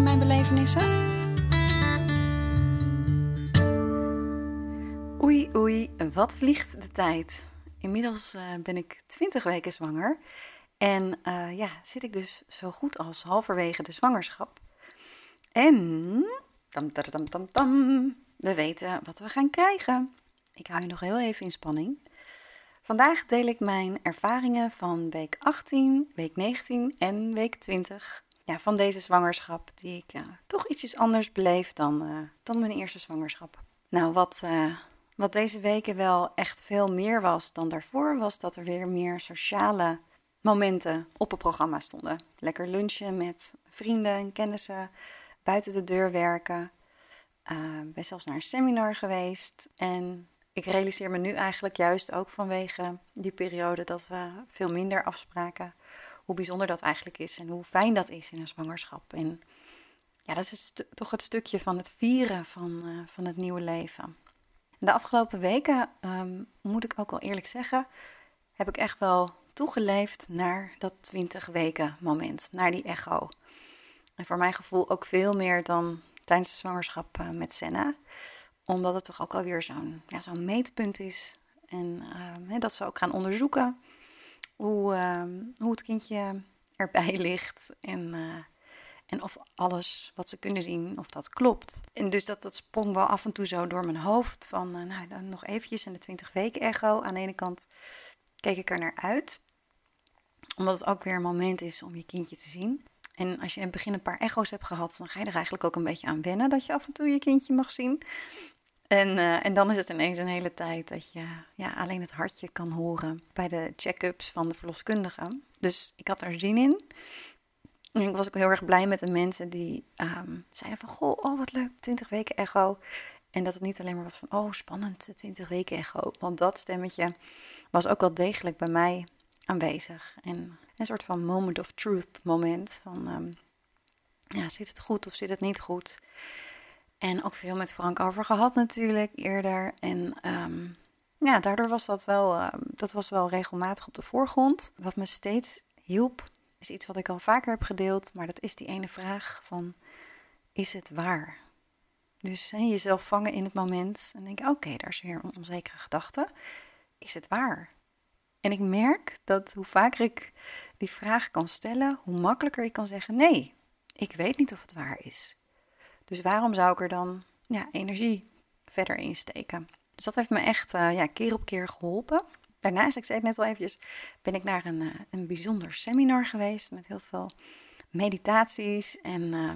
Mijn belevenissen? Oei, oei, wat vliegt de tijd. Inmiddels uh, ben ik 20 weken zwanger. En uh, ja, zit ik dus zo goed als halverwege de zwangerschap. En, tam, tam, tam, tam, we weten wat we gaan krijgen. Ik hou je nog heel even in spanning. Vandaag deel ik mijn ervaringen van week 18, week 19 en week 20 ja, van deze zwangerschap, die ik toch ietsjes anders beleef dan, uh, dan mijn eerste zwangerschap. Nou, wat, uh, wat deze weken wel echt veel meer was dan daarvoor, was dat er weer meer sociale momenten op het programma stonden. Lekker lunchen met vrienden en kennissen, buiten de deur werken. Uh, ben zelfs naar een seminar geweest en ik realiseer me nu eigenlijk juist ook vanwege die periode dat we veel minder afspraken. Hoe bijzonder dat eigenlijk is en hoe fijn dat is in een zwangerschap. En ja, dat is toch het stukje van het vieren van, uh, van het nieuwe leven. De afgelopen weken, um, moet ik ook al eerlijk zeggen, heb ik echt wel toegeleefd naar dat 20 weken moment, naar die echo. En voor mijn gevoel ook veel meer dan tijdens de zwangerschap uh, met Senna omdat het toch ook alweer zo'n ja, zo'n meetpunt is. En uh, dat ze ook gaan onderzoeken hoe, uh, hoe het kindje erbij ligt. En, uh, en of alles wat ze kunnen zien, of dat klopt. En dus dat, dat sprong wel af en toe zo door mijn hoofd. Van eh, nou, dan nog eventjes in de 20 weken echo. Aan de ene kant keek ik er naar uit. Omdat het ook weer een moment is om je kindje te zien. En als je in het begin een paar echo's hebt gehad, dan ga je er eigenlijk ook een beetje aan wennen dat je af en toe je kindje mag zien. En, uh, en dan is het ineens een hele tijd dat je ja, alleen het hartje kan horen bij de check-ups van de verloskundige. Dus ik had er zin in. En ik was ook heel erg blij met de mensen die um, zeiden van... Goh, oh wat leuk, 20 weken echo. En dat het niet alleen maar was van, oh spannend, 20 weken echo. Want dat stemmetje was ook wel degelijk bij mij aanwezig. En een soort van moment of truth moment. Van, um, ja, zit het goed of zit het niet goed? En ook veel met Frank over gehad natuurlijk eerder. En um, ja, daardoor was dat wel, uh, dat was wel regelmatig op de voorgrond. Wat me steeds hielp, is iets wat ik al vaker heb gedeeld. Maar dat is die ene vraag van, is het waar? Dus jezelf vangen in het moment en denk, oké, daar is weer een onzekere gedachte. Is het waar? En ik merk dat hoe vaker ik die vraag kan stellen, hoe makkelijker ik kan zeggen: nee, ik weet niet of het waar is. Dus waarom zou ik er dan ja, energie verder in steken? Dus dat heeft me echt uh, ja, keer op keer geholpen. Daarnaast, ik zei het net wel eventjes, ben ik naar een, uh, een bijzonder seminar geweest met heel veel meditaties en uh,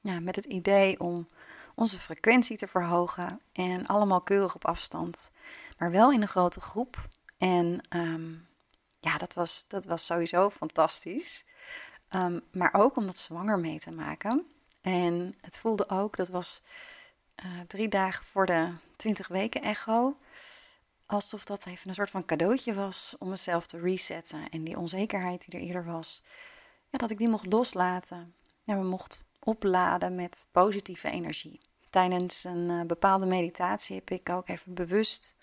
ja, met het idee om onze frequentie te verhogen en allemaal keurig op afstand, maar wel in een grote groep. En um, ja, dat was, dat was sowieso fantastisch. Um, maar ook om dat zwanger mee te maken. En het voelde ook, dat was uh, drie dagen voor de 20 weken echo, alsof dat even een soort van cadeautje was om mezelf te resetten. En die onzekerheid die er eerder was, dat ik die mocht loslaten. Ja, me mocht opladen met positieve energie. Tijdens een uh, bepaalde meditatie heb ik ook even bewust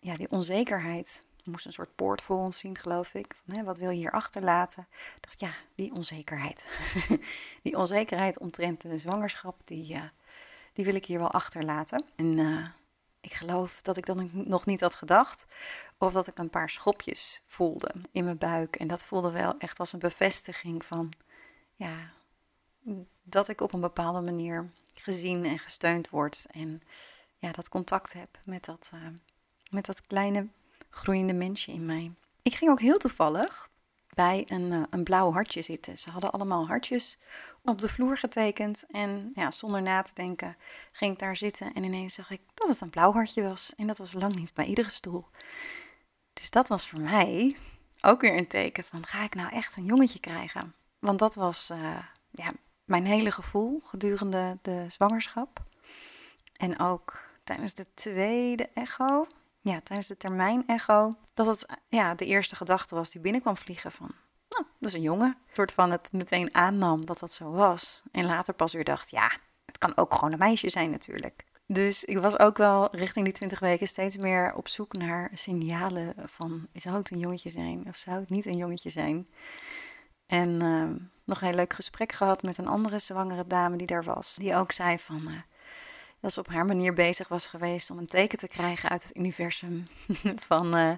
ja, die onzekerheid moest een soort poort voor ons zien, geloof ik. Van, hè, wat wil je hier achterlaten? Ik dacht, ja, die onzekerheid. die onzekerheid omtrent de zwangerschap, die, uh, die wil ik hier wel achterlaten. En uh, ik geloof dat ik dan nog niet had gedacht. Of dat ik een paar schopjes voelde in mijn buik. En dat voelde wel echt als een bevestiging van, ja, dat ik op een bepaalde manier gezien en gesteund word. En ja, dat contact heb met dat, uh, met dat kleine groeiende mensje in mij. Ik ging ook heel toevallig bij een, uh, een blauw hartje zitten. Ze hadden allemaal hartjes op de vloer getekend. En ja, zonder na te denken ging ik daar zitten. En ineens zag ik dat het een blauw hartje was. En dat was lang niet bij iedere stoel. Dus dat was voor mij ook weer een teken van: ga ik nou echt een jongetje krijgen? Want dat was uh, ja, mijn hele gevoel gedurende de zwangerschap. En ook tijdens de tweede echo, ja, tijdens de termijn echo, dat het ja, de eerste gedachte was die binnenkwam vliegen van, nou, dat is een jongen. Een soort van het meteen aannam dat dat zo was. En later pas weer dacht, ja, het kan ook gewoon een meisje zijn natuurlijk. Dus ik was ook wel richting die 20 weken steeds meer op zoek naar signalen van, zou het een jongetje zijn of zou het niet een jongetje zijn? En uh, nog een heel leuk gesprek gehad met een andere zwangere dame die daar was. Die ook zei van, uh, dat ze op haar manier bezig was geweest om een teken te krijgen uit het universum. van, uh,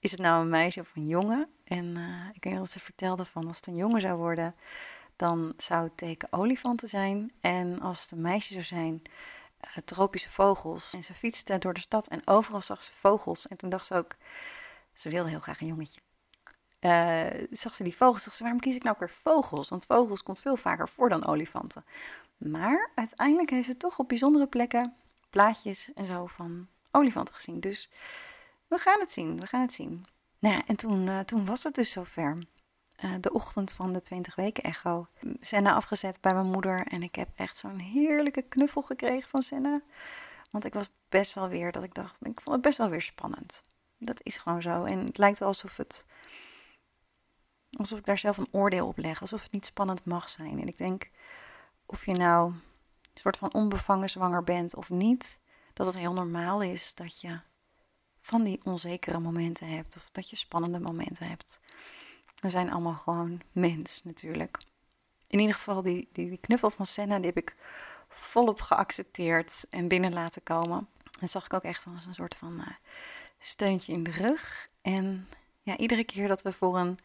is het nou een meisje of een jongen? En uh, ik weet dat ze vertelde van, als het een jongen zou worden, dan zou het teken olifanten zijn. En als het een meisje zou zijn, uh, tropische vogels. En ze fietste door de stad en overal zag ze vogels. En toen dacht ze ook, ze wilde heel graag een jongetje. Uh, zag ze die vogels, dacht ze, waarom kies ik nou weer vogels? Want vogels komt veel vaker voor dan olifanten. Maar uiteindelijk heeft ze toch op bijzondere plekken plaatjes en zo van olifanten gezien. Dus we gaan het zien, we gaan het zien. Nou ja, en toen, uh, toen was het dus zover. Uh, de ochtend van de 20 weken echo. Senna afgezet bij mijn moeder en ik heb echt zo'n heerlijke knuffel gekregen van Senna. Want ik was best wel weer dat ik dacht, ik vond het best wel weer spannend. Dat is gewoon zo. En het lijkt wel alsof het, alsof ik daar zelf een oordeel op leg, alsof het niet spannend mag zijn. En ik denk, of je nou een soort van onbevangen zwanger bent of niet, dat het heel normaal is dat je van die onzekere momenten hebt of dat je spannende momenten hebt. We zijn allemaal gewoon mens natuurlijk. In ieder geval die, die, die knuffel van Senna, die heb ik volop geaccepteerd en binnen laten komen. En zag ik ook echt als een soort van uh, steuntje in de rug. En ja, iedere keer dat we voor een,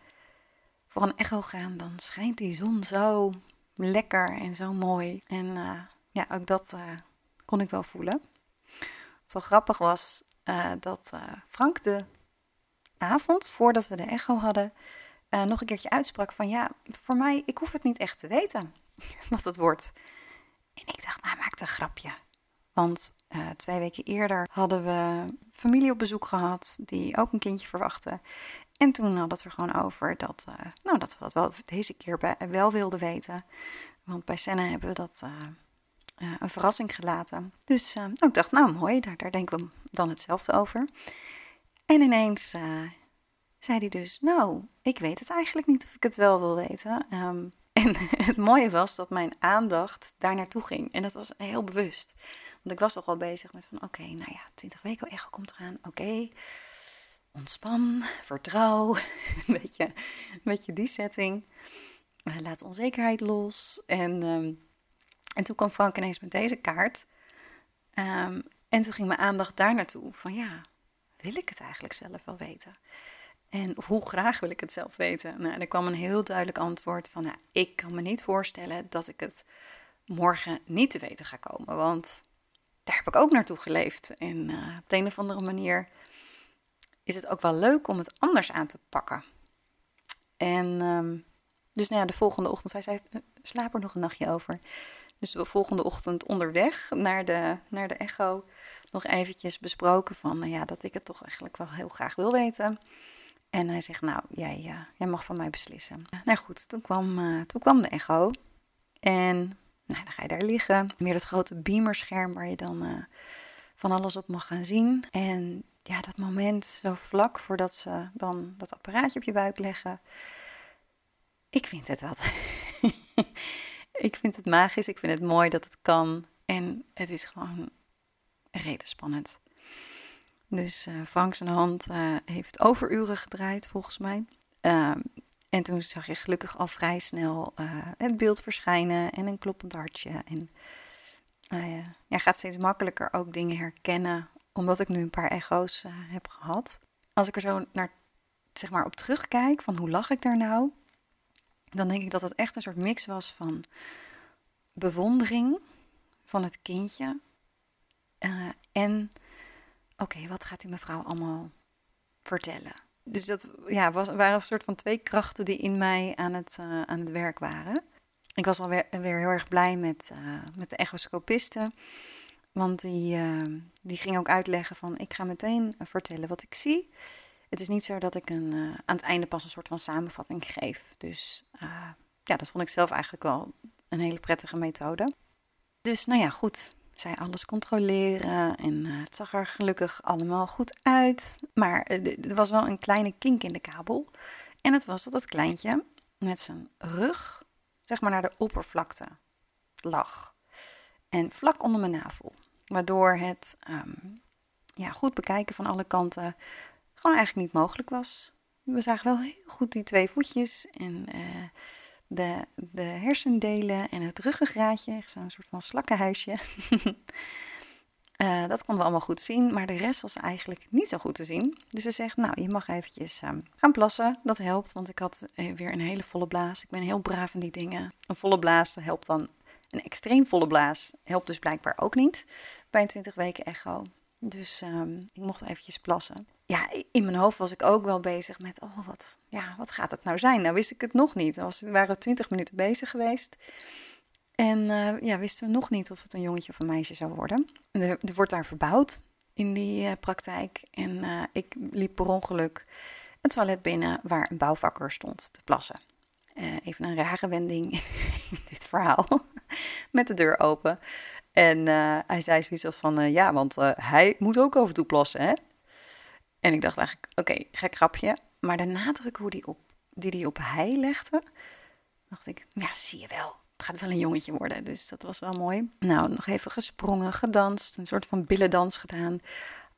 voor een echo gaan, dan schijnt die zon zo lekker en zo mooi. En uh, ja, ook dat uh, kon ik wel voelen. Wat wel grappig was, uh, dat Frank de avond voordat we de echo hadden, nog een keertje uitsprak van ja, voor mij, ik hoef het niet echt te weten wat het wordt. En ik dacht, nou, maak een grapje. Want twee weken eerder hadden we familie op bezoek gehad die ook een kindje verwachtte. En toen hadden we er gewoon over dat, uh, nou, dat we dat wel deze keer bij, wel wilden weten. Want bij Senna hebben we dat uh, uh, een verrassing gelaten. Dus ik dacht, nou mooi, daar, daar denken we dan hetzelfde over. En ineens zei hij dus, nou, ik weet het eigenlijk niet of ik het wel wil weten. Um, en het mooie was dat mijn aandacht daar naartoe ging. En dat was heel bewust. Want ik was toch al bezig met van, oké, nou ja, 20 weken echo komt eraan, oké. Ontspan, vertrouw, een beetje, een beetje die setting. Uh, laat onzekerheid los. En, um, en toen kwam Frank ineens met deze kaart. Um, en toen ging mijn aandacht daar naartoe. Van ja, wil ik het eigenlijk zelf wel weten? En hoe graag wil ik het zelf weten? Nou, er kwam een heel duidelijk antwoord van... Nou, ik kan me niet voorstellen dat ik het morgen niet te weten ga komen. Want daar heb ik ook naartoe geleefd. En uh, op de een of andere manier is het ook wel leuk om het anders aan te pakken. En um, dus nou ja, de volgende ochtend, hij zei, eh, slaap er nog een nachtje over. Dus de volgende ochtend onderweg naar de, naar de echo nog eventjes besproken van, nou ja, dat ik het toch eigenlijk wel heel graag wil weten. En hij zegt, nou, jij, ja, jij mag van mij beslissen. Nou goed, toen kwam, uh, toen kwam de echo. En nou, dan ga je daar liggen. Meer dat grote beamerscherm waar je dan van alles op mag gaan zien. En ja, dat moment zo vlak voordat ze dan dat apparaatje op je buik leggen. Ik vind het wat. ik vind het magisch. Ik vind het mooi dat het kan. En het is gewoon rete spannend. Dus uh, Frank zijn hand uh, heeft overuren gedraaid, volgens mij. Uh, en toen zag je gelukkig al vrij snel uh, het beeld verschijnen en een kloppend hartje. En ja, gaat steeds makkelijker ook dingen herkennen omdat ik nu een paar echo's uh, heb gehad. Als ik er zo naar, zeg maar, op terugkijk van hoe lag ik daar nou, dan denk ik dat het echt een soort mix was van bewondering van het kindje uh, en oké, wat gaat die mevrouw allemaal vertellen? Dus dat ja, was, waren een soort van twee krachten die in mij aan het, uh, aan het werk waren. Ik was alweer weer heel erg blij met, met de echoscopisten. Want die, uh, die ging ook uitleggen van ik ga meteen vertellen wat ik zie. Het is niet zo dat ik een, uh, aan het einde pas een soort van samenvatting geef. Dus ja, dat vond ik zelf eigenlijk wel een hele prettige methode. Dus nou ja, goed. Zij alles controleren en het zag er gelukkig allemaal goed uit. Maar er was wel een kleine kink in de kabel. En het was dat het kleintje met zijn rug, zeg maar, naar de oppervlakte lag. En vlak onder mijn navel. Waardoor het um, ja, goed bekijken van alle kanten gewoon eigenlijk niet mogelijk was. We zagen wel heel goed die twee voetjes en uh, de, de hersendelen en het ruggengraatje. Echt zo'n soort van slakkenhuisje. Uh, dat konden we allemaal goed zien, maar de rest was eigenlijk niet zo goed te zien. Dus ze zegt, nou, je mag eventjes uh, gaan plassen. Dat helpt, want ik had eh, weer een hele volle blaas. Ik ben heel braaf in die dingen. Een volle blaas helpt dan. Een extreem volle blaas helpt dus blijkbaar ook niet bij een 20 weken echo. Dus um, ik mocht eventjes plassen. Ja, in mijn hoofd was ik ook wel bezig met, oh, wat, ja, wat gaat het nou zijn? Nou wist ik het nog niet. We waren 20 minuten bezig geweest. En uh, ja, wisten we nog niet of het een jongetje of een meisje zou worden. Er, wordt daar verbouwd in die uh, praktijk. En uh, ik liep per ongeluk een toilet binnen waar een bouwvakker stond te plassen. even een rare wending in dit verhaal. Met de deur open. En hij zei zoiets van, ja, want hij moet ook en toe plassen, hè? En ik dacht eigenlijk, oké, okay, gek grapje. Maar de nadruk hoe die op, die hij op hij legde, dacht ik, ja, zie je wel het gaat wel een jongetje worden. Dus dat was wel mooi. Nou, nog even gesprongen, gedanst, een soort van billendans gedaan.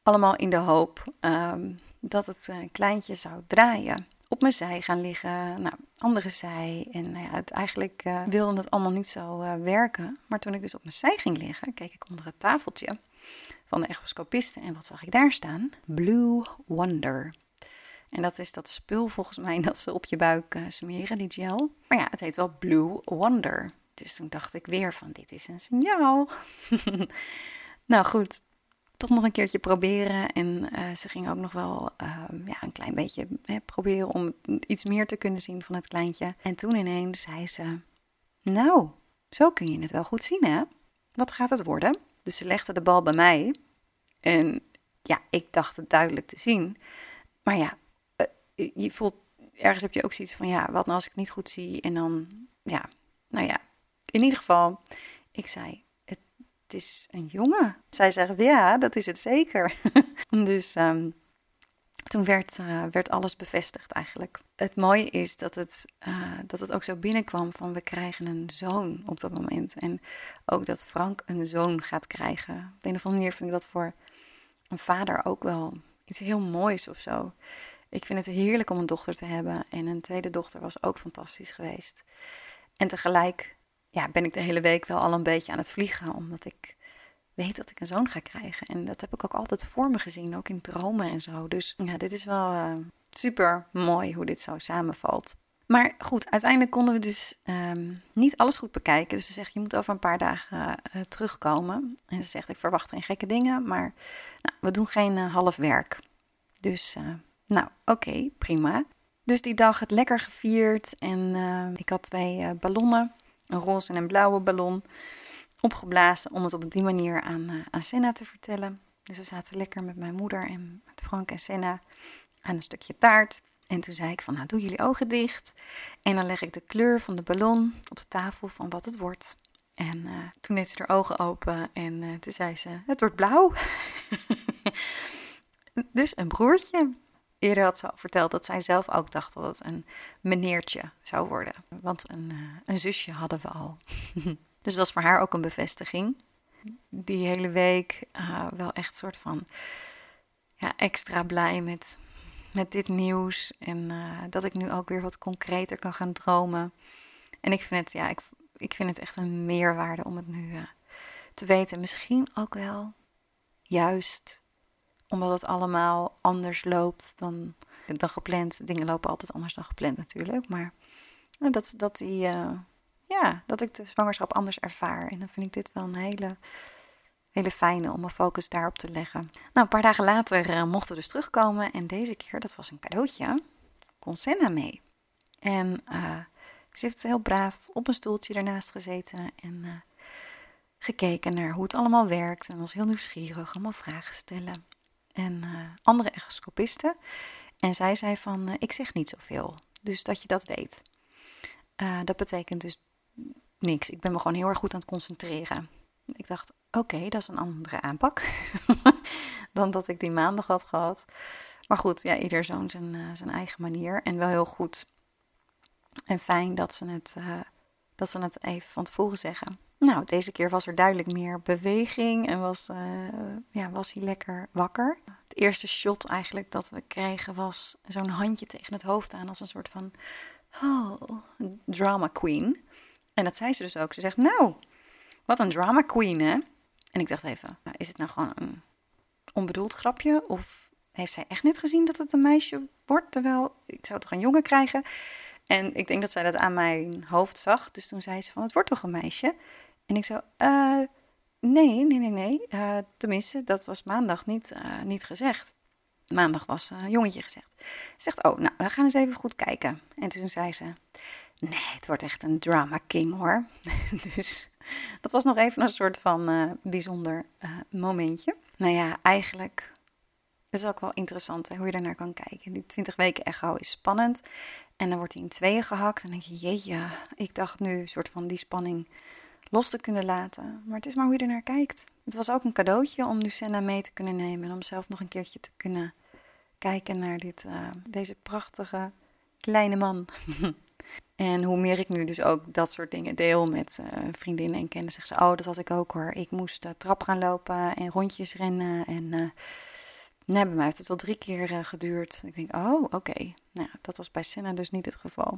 Allemaal in de hoop um, dat het kleintje zou draaien. Op mijn zij gaan liggen, nou, andere zij. En nou ja, eigenlijk uh, wilde het allemaal niet zo uh, werken. Maar toen ik dus op mijn zij ging liggen, keek ik onder het tafeltje van de echoscopisten. En wat zag ik daar staan? Blue Wonder. En dat is dat spul volgens mij dat ze op je buik uh, smeren, die gel. Maar ja, het heet wel Blue Wonder. Dus toen dacht ik weer van dit is een signaal. nou goed, toch nog een keertje proberen. En uh, ze ging ook nog wel uh, ja, een klein beetje hè, proberen om iets meer te kunnen zien van het kleintje. En toen ineens zei ze, nou, zo kun je het wel goed zien hè. Wat gaat het worden? Dus ze legde de bal bij mij. En ja, ik dacht het duidelijk te zien. Maar ja, je voelt, ergens heb je ook zoiets van, ja, wat nou als ik niet goed zie? En dan, ja, nou ja, in ieder geval, ik zei, is een jongen. Zij zegt, ja, dat is het zeker. dus um, toen werd, uh, werd alles bevestigd eigenlijk. Het mooie is dat het, uh, dat het ook zo binnenkwam van we krijgen een zoon op dat moment. En ook dat Frank een zoon gaat krijgen. Op een of andere manier vind ik dat voor een vader ook wel iets heel moois of zo. Ik vind het heerlijk om een dochter te hebben. En een tweede dochter was ook fantastisch geweest. En tegelijk ja, ben ik de hele week wel al een beetje aan het vliegen. Omdat ik weet dat ik een zoon ga krijgen. En dat heb ik ook altijd voor me gezien. Ook in dromen en zo. Dus ja, dit is wel uh, super mooi hoe dit zo samenvalt. Maar goed, uiteindelijk konden we dus um, niet alles goed bekijken. Dus ze zegt, je moet over een paar dagen uh, terugkomen. En ze zegt, ik verwacht geen gekke dingen, maar nou, we doen geen uh, half werk. Dus nou, oké, prima. Dus die dag het lekker gevierd en ik had twee ballonnen, een roze en een blauwe ballon, opgeblazen om het op die manier aan, uh, Senna te vertellen. Dus we zaten lekker met mijn moeder en met Frank en Senna aan een stukje taart. En toen zei ik van, nou doe jullie ogen dicht. En dan leg ik de kleur van de ballon op de tafel van wat het wordt. En toen deed ze haar ogen open en toen zei ze, het wordt blauw. dus een broertje. Eerder had ze al verteld dat zij zelf ook dacht dat het een meneertje zou worden. Want een, uh, een zusje hadden we al. dus dat was voor haar ook een bevestiging. Die hele week uh, wel echt soort van ja, extra blij met, met dit nieuws. En uh, dat ik nu ook weer wat concreter kan gaan dromen. En ik vind het, ja, ik, ik vind het echt een meerwaarde om het nu te weten. Misschien ook wel juist omdat het allemaal anders loopt dan, dan gepland. Dingen lopen altijd anders dan gepland natuurlijk. Maar dat, dat, die, uh, ja, dat ik de zwangerschap anders ervaar. En dan vind ik dit wel een hele, hele fijne om mijn focus daarop te leggen. Nou, een paar dagen later uh, mochten we dus terugkomen. En deze keer, dat was een cadeautje, kon Senna mee. En uh, ze heeft heel braaf op een stoeltje ernaast gezeten en gekeken naar hoe het allemaal werkt. En was heel nieuwsgierig, allemaal vragen stellen en uh, andere echoscopisten. En zij zei van, uh, ik zeg niet zoveel, dus dat je dat weet. Uh, dat betekent dus niks. Ik ben me gewoon heel erg goed aan het concentreren. Ik dacht, oké, dat is een andere aanpak dan dat ik die maandag had gehad. Maar goed, ja, ieder zo'n zijn, zijn eigen manier. En wel heel goed en fijn dat ze, het, dat ze het even van tevoren zeggen. Nou, deze keer was er duidelijk meer beweging en was, uh, ja, was hij lekker wakker. Het eerste shot eigenlijk dat we kregen was zo'n handje tegen het hoofd aan als een soort van oh, drama queen. En dat zei ze dus ook. Ze zegt, nou, wat een drama queen, hè? En ik dacht even, nou, is het nou gewoon een onbedoeld grapje? Of heeft zij echt net gezien dat het een meisje wordt? Terwijl ik zou toch een jongen krijgen? En ik denk dat zij dat aan mijn hoofd zag. Dus toen zei ze van, het wordt toch een meisje? En ik zo, uh, nee, nee, nee, nee. Uh, tenminste, dat was maandag niet, uh, niet gezegd. Maandag was een jongetje gezegd. Ze zegt, oh, nou, dan gaan we eens even goed kijken. En toen zei ze, nee, het wordt echt een drama king hoor. dus dat was nog even een soort van bijzonder momentje. Nou ja, eigenlijk dat is ook wel interessant hè, hoe je daarnaar kan kijken. Die 20 weken echo is spannend. En dan wordt hij in tweeën gehakt. En dan denk je, jeetje, ik dacht nu een soort van die spanning los te kunnen laten. Maar het is maar hoe je ernaar kijkt. Het was ook een cadeautje om Lucenna mee te kunnen nemen. En om zelf nog een keertje te kunnen kijken naar dit, uh, deze prachtige kleine man. en hoe meer ik nu dus ook dat soort dingen deel met uh, vriendinnen en kennissen. Zeggen ze, oh, dat had ik ook hoor. Ik moest uh, trap gaan lopen en rondjes rennen en Nee, bij mij heeft het wel drie keer geduurd. Ik denk, oh, oké. Nou, dat was bij Senna dus niet het geval.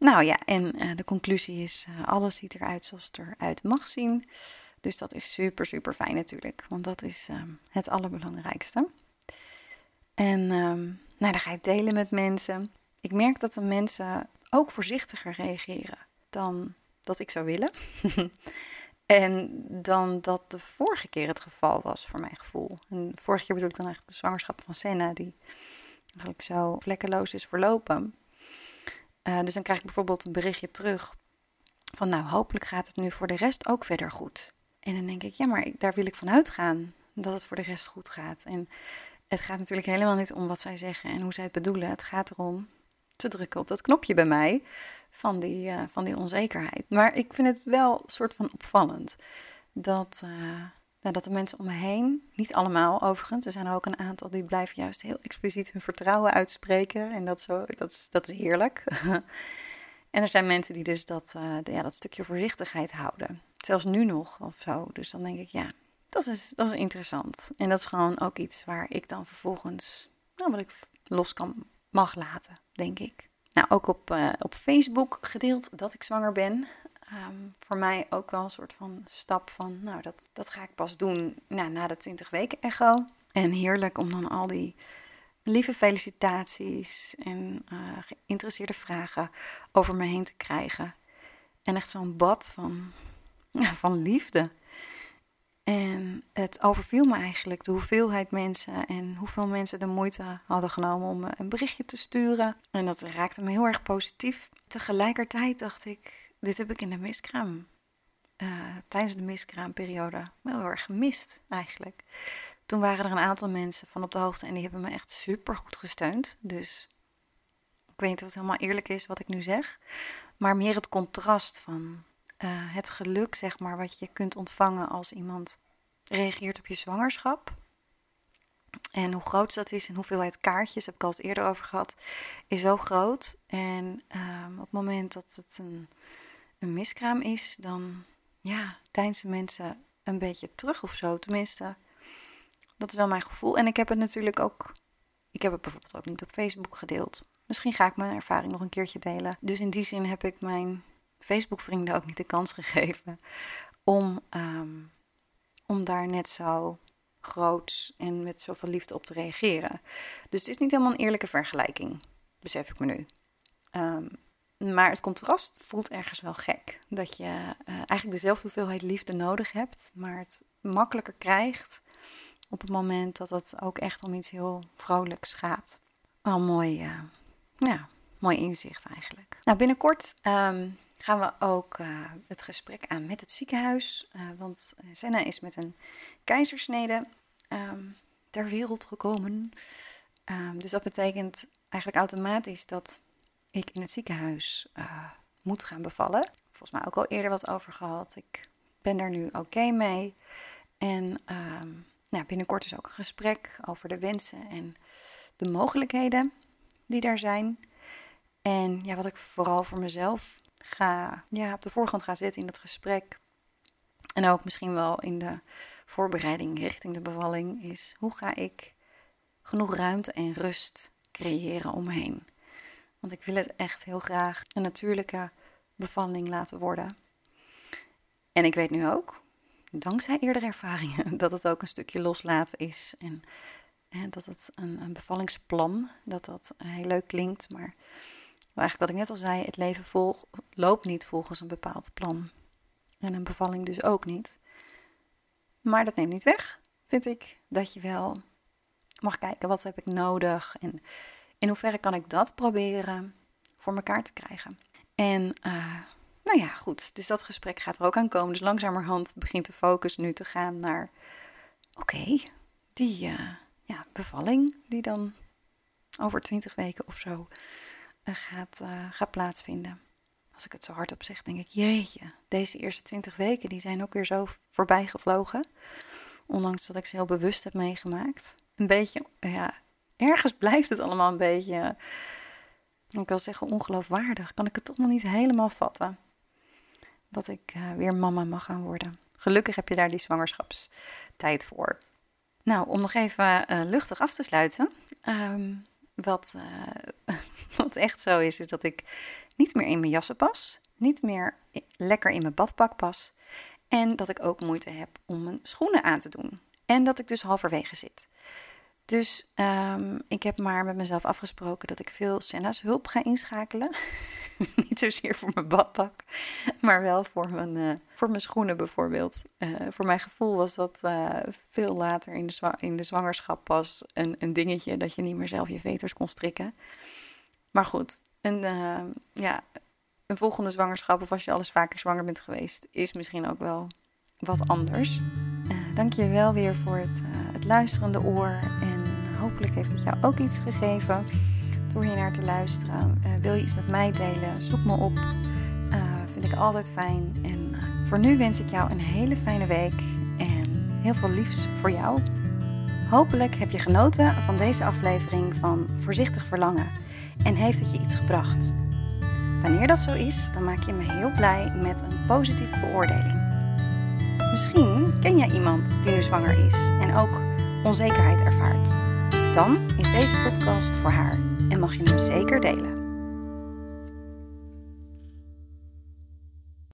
Nou ja, en uh, de conclusie is, uh, alles ziet eruit zoals het eruit mag zien. Dus dat is super, super fijn natuurlijk. Want dat is um, het allerbelangrijkste. En um, nou, dan ga het delen met mensen. Ik merk dat de mensen ook voorzichtiger reageren dan dat ik zou willen. En dan dat de vorige keer het geval was, voor mijn gevoel. En vorige keer bedoel ik dan eigenlijk de zwangerschap van Senna, die eigenlijk zo vlekkeloos is verlopen. Uh, dus dan krijg ik bijvoorbeeld een berichtje terug van, nou, hopelijk gaat het nu voor de rest ook verder goed. En dan denk ik, ja, maar daar wil ik van uitgaan dat het voor de rest goed gaat. En het gaat natuurlijk helemaal niet om wat zij zeggen en hoe zij het bedoelen. Het gaat erom te drukken op dat knopje bij mij van die, uh, van die onzekerheid. Maar ik vind het wel soort van opvallend dat, uh, dat de mensen om me heen, niet allemaal overigens, er zijn er ook een aantal die blijven juist heel expliciet hun vertrouwen uitspreken. En dat, zo, dat, is, dat is heerlijk. en er zijn mensen die dus dat, de, ja, dat stukje voorzichtigheid houden. Zelfs nu nog of zo. Dus dan denk ik, ja, dat is, dat is interessant. En dat is gewoon ook iets waar ik dan vervolgens, nou, wat ik los kan, mag laten, denk ik. Nou, ook op, uh, op Facebook gedeeld dat ik zwanger ben. Um, voor mij ook wel een soort van stap van, nou, dat, dat ga ik pas doen nou, na de 20 weken echo. En heerlijk om dan al die lieve felicitaties en uh, geïnteresseerde vragen over me heen te krijgen. En echt zo'n bad van, van liefde. En het overviel me eigenlijk de hoeveelheid mensen en hoeveel mensen de moeite hadden genomen om een berichtje te sturen. En dat raakte me heel erg positief. Tegelijkertijd dacht ik, dit heb ik in de miskraam, uh, tijdens de miskraamperiode, heel erg gemist eigenlijk. Toen waren er een aantal mensen van op de hoogte en die hebben me echt super goed gesteund. Dus ik weet niet of het helemaal eerlijk is wat ik nu zeg. Maar meer het contrast van uh, het geluk, zeg maar, wat je kunt ontvangen als iemand reageert op je zwangerschap. En hoe groot dat is en hoeveelheid kaartjes, heb ik al eens eerder over gehad, is zo groot. En um, op het moment dat het een, een miskraam is, dan ja, deinzen mensen een beetje terug of zo. Tenminste, dat is wel mijn gevoel. En ik heb het natuurlijk ook, ik heb het bijvoorbeeld ook niet op Facebook gedeeld. Misschien ga ik mijn ervaring nog een keertje delen. Dus in die zin heb ik mijn Facebook-vrienden ook niet de kans gegeven om, um, om daar net zo groot en met zoveel liefde op te reageren. Dus het is niet helemaal een eerlijke vergelijking, besef ik me nu. Um, maar het contrast voelt ergens wel gek. Dat je uh, eigenlijk dezelfde hoeveelheid liefde nodig hebt, maar het makkelijker krijgt op het moment dat het ook echt om iets heel vrolijks gaat. Wel mooi, uh, ja, mooi inzicht eigenlijk. Nou, binnenkort um, gaan we ook uh, het gesprek aan met het ziekenhuis. Want Senna is met een keizersnede um, ter wereld gekomen. Um, dus dat betekent eigenlijk automatisch dat ik in het ziekenhuis uh, moet gaan bevallen. Volgens mij ook al eerder wat over gehad. Ik ben er nu oké mee. En ehm, nou, binnenkort is ook een gesprek over de wensen en de mogelijkheden die daar zijn. En ja, wat ik vooral voor mezelf ga, ja, op de voorgrond ga zetten in dat gesprek. En ook misschien wel in de voorbereiding richting de bevalling is hoe ga ik genoeg ruimte en rust creëren omheen. Want ik wil het echt heel graag een natuurlijke bevalling laten worden. En ik weet nu ook, dankzij eerdere ervaringen, dat het ook een stukje loslaten is. En, dat het een, een, bevallingsplan, dat dat heel leuk klinkt. Maar eigenlijk wat ik net al zei, het leven loopt niet volgens een bepaald plan. En een bevalling dus ook niet. Maar dat neemt niet weg, vind ik, dat je wel mag kijken wat heb ik nodig en in hoeverre kan ik dat proberen voor elkaar te krijgen. En uh, nou ja, goed. Dus dat gesprek gaat er ook aan komen. Dus langzamerhand begint de focus nu te gaan naar: oké, die uh, ja, bevalling die dan over twintig weken of zo uh, gaat, gaat plaatsvinden. Als ik het zo hardop zeg, denk ik: jeetje, deze eerste twintig weken die zijn ook weer zo voorbij gevlogen. Ondanks dat ik ze heel bewust heb meegemaakt. Een beetje, ja, ergens blijft het allemaal een beetje, ik wil zeggen ongeloofwaardig. Kan ik het toch nog niet helemaal vatten. Dat ik uh, weer mama mag gaan worden. Gelukkig heb je daar die zwangerschapstijd voor. Nou, om nog even uh, luchtig af te sluiten. Um, wat, wat echt zo is, is dat ik niet meer in mijn jassen pas. Niet meer lekker in mijn badpak pas. En dat ik ook moeite heb om mijn schoenen aan te doen. En dat ik dus halverwege zit. Dus um, ik heb maar met mezelf afgesproken dat ik veel Senna's hulp ga inschakelen. Niet zozeer voor mijn badpak, maar wel voor mijn, uh, voor mijn schoenen bijvoorbeeld. Uh, voor mijn gevoel was dat uh, veel later in de, in de zwangerschap pas een, een dingetje dat je niet meer zelf je veters kon strikken. Maar goed, een, ja, een volgende zwangerschap of als je alles vaker zwanger bent geweest, is misschien ook wel wat anders. Dank je wel weer voor het, het luisterende oor en hopelijk heeft het jou ook iets gegeven door hier naar te luisteren. Uh, wil je iets met mij delen? Zoek me op. Uh, vind ik altijd fijn. En uh, voor nu wens ik jou een hele fijne week en heel veel liefs voor jou. Hopelijk heb je genoten van deze aflevering van Voorzichtig Verlangen en heeft het je iets gebracht. Wanneer dat zo is, dan maak je me heel blij met een positieve beoordeling. Misschien ken jij iemand die nu zwanger is en ook onzekerheid ervaart. Dan is deze podcast voor haar en mag je hem zeker delen.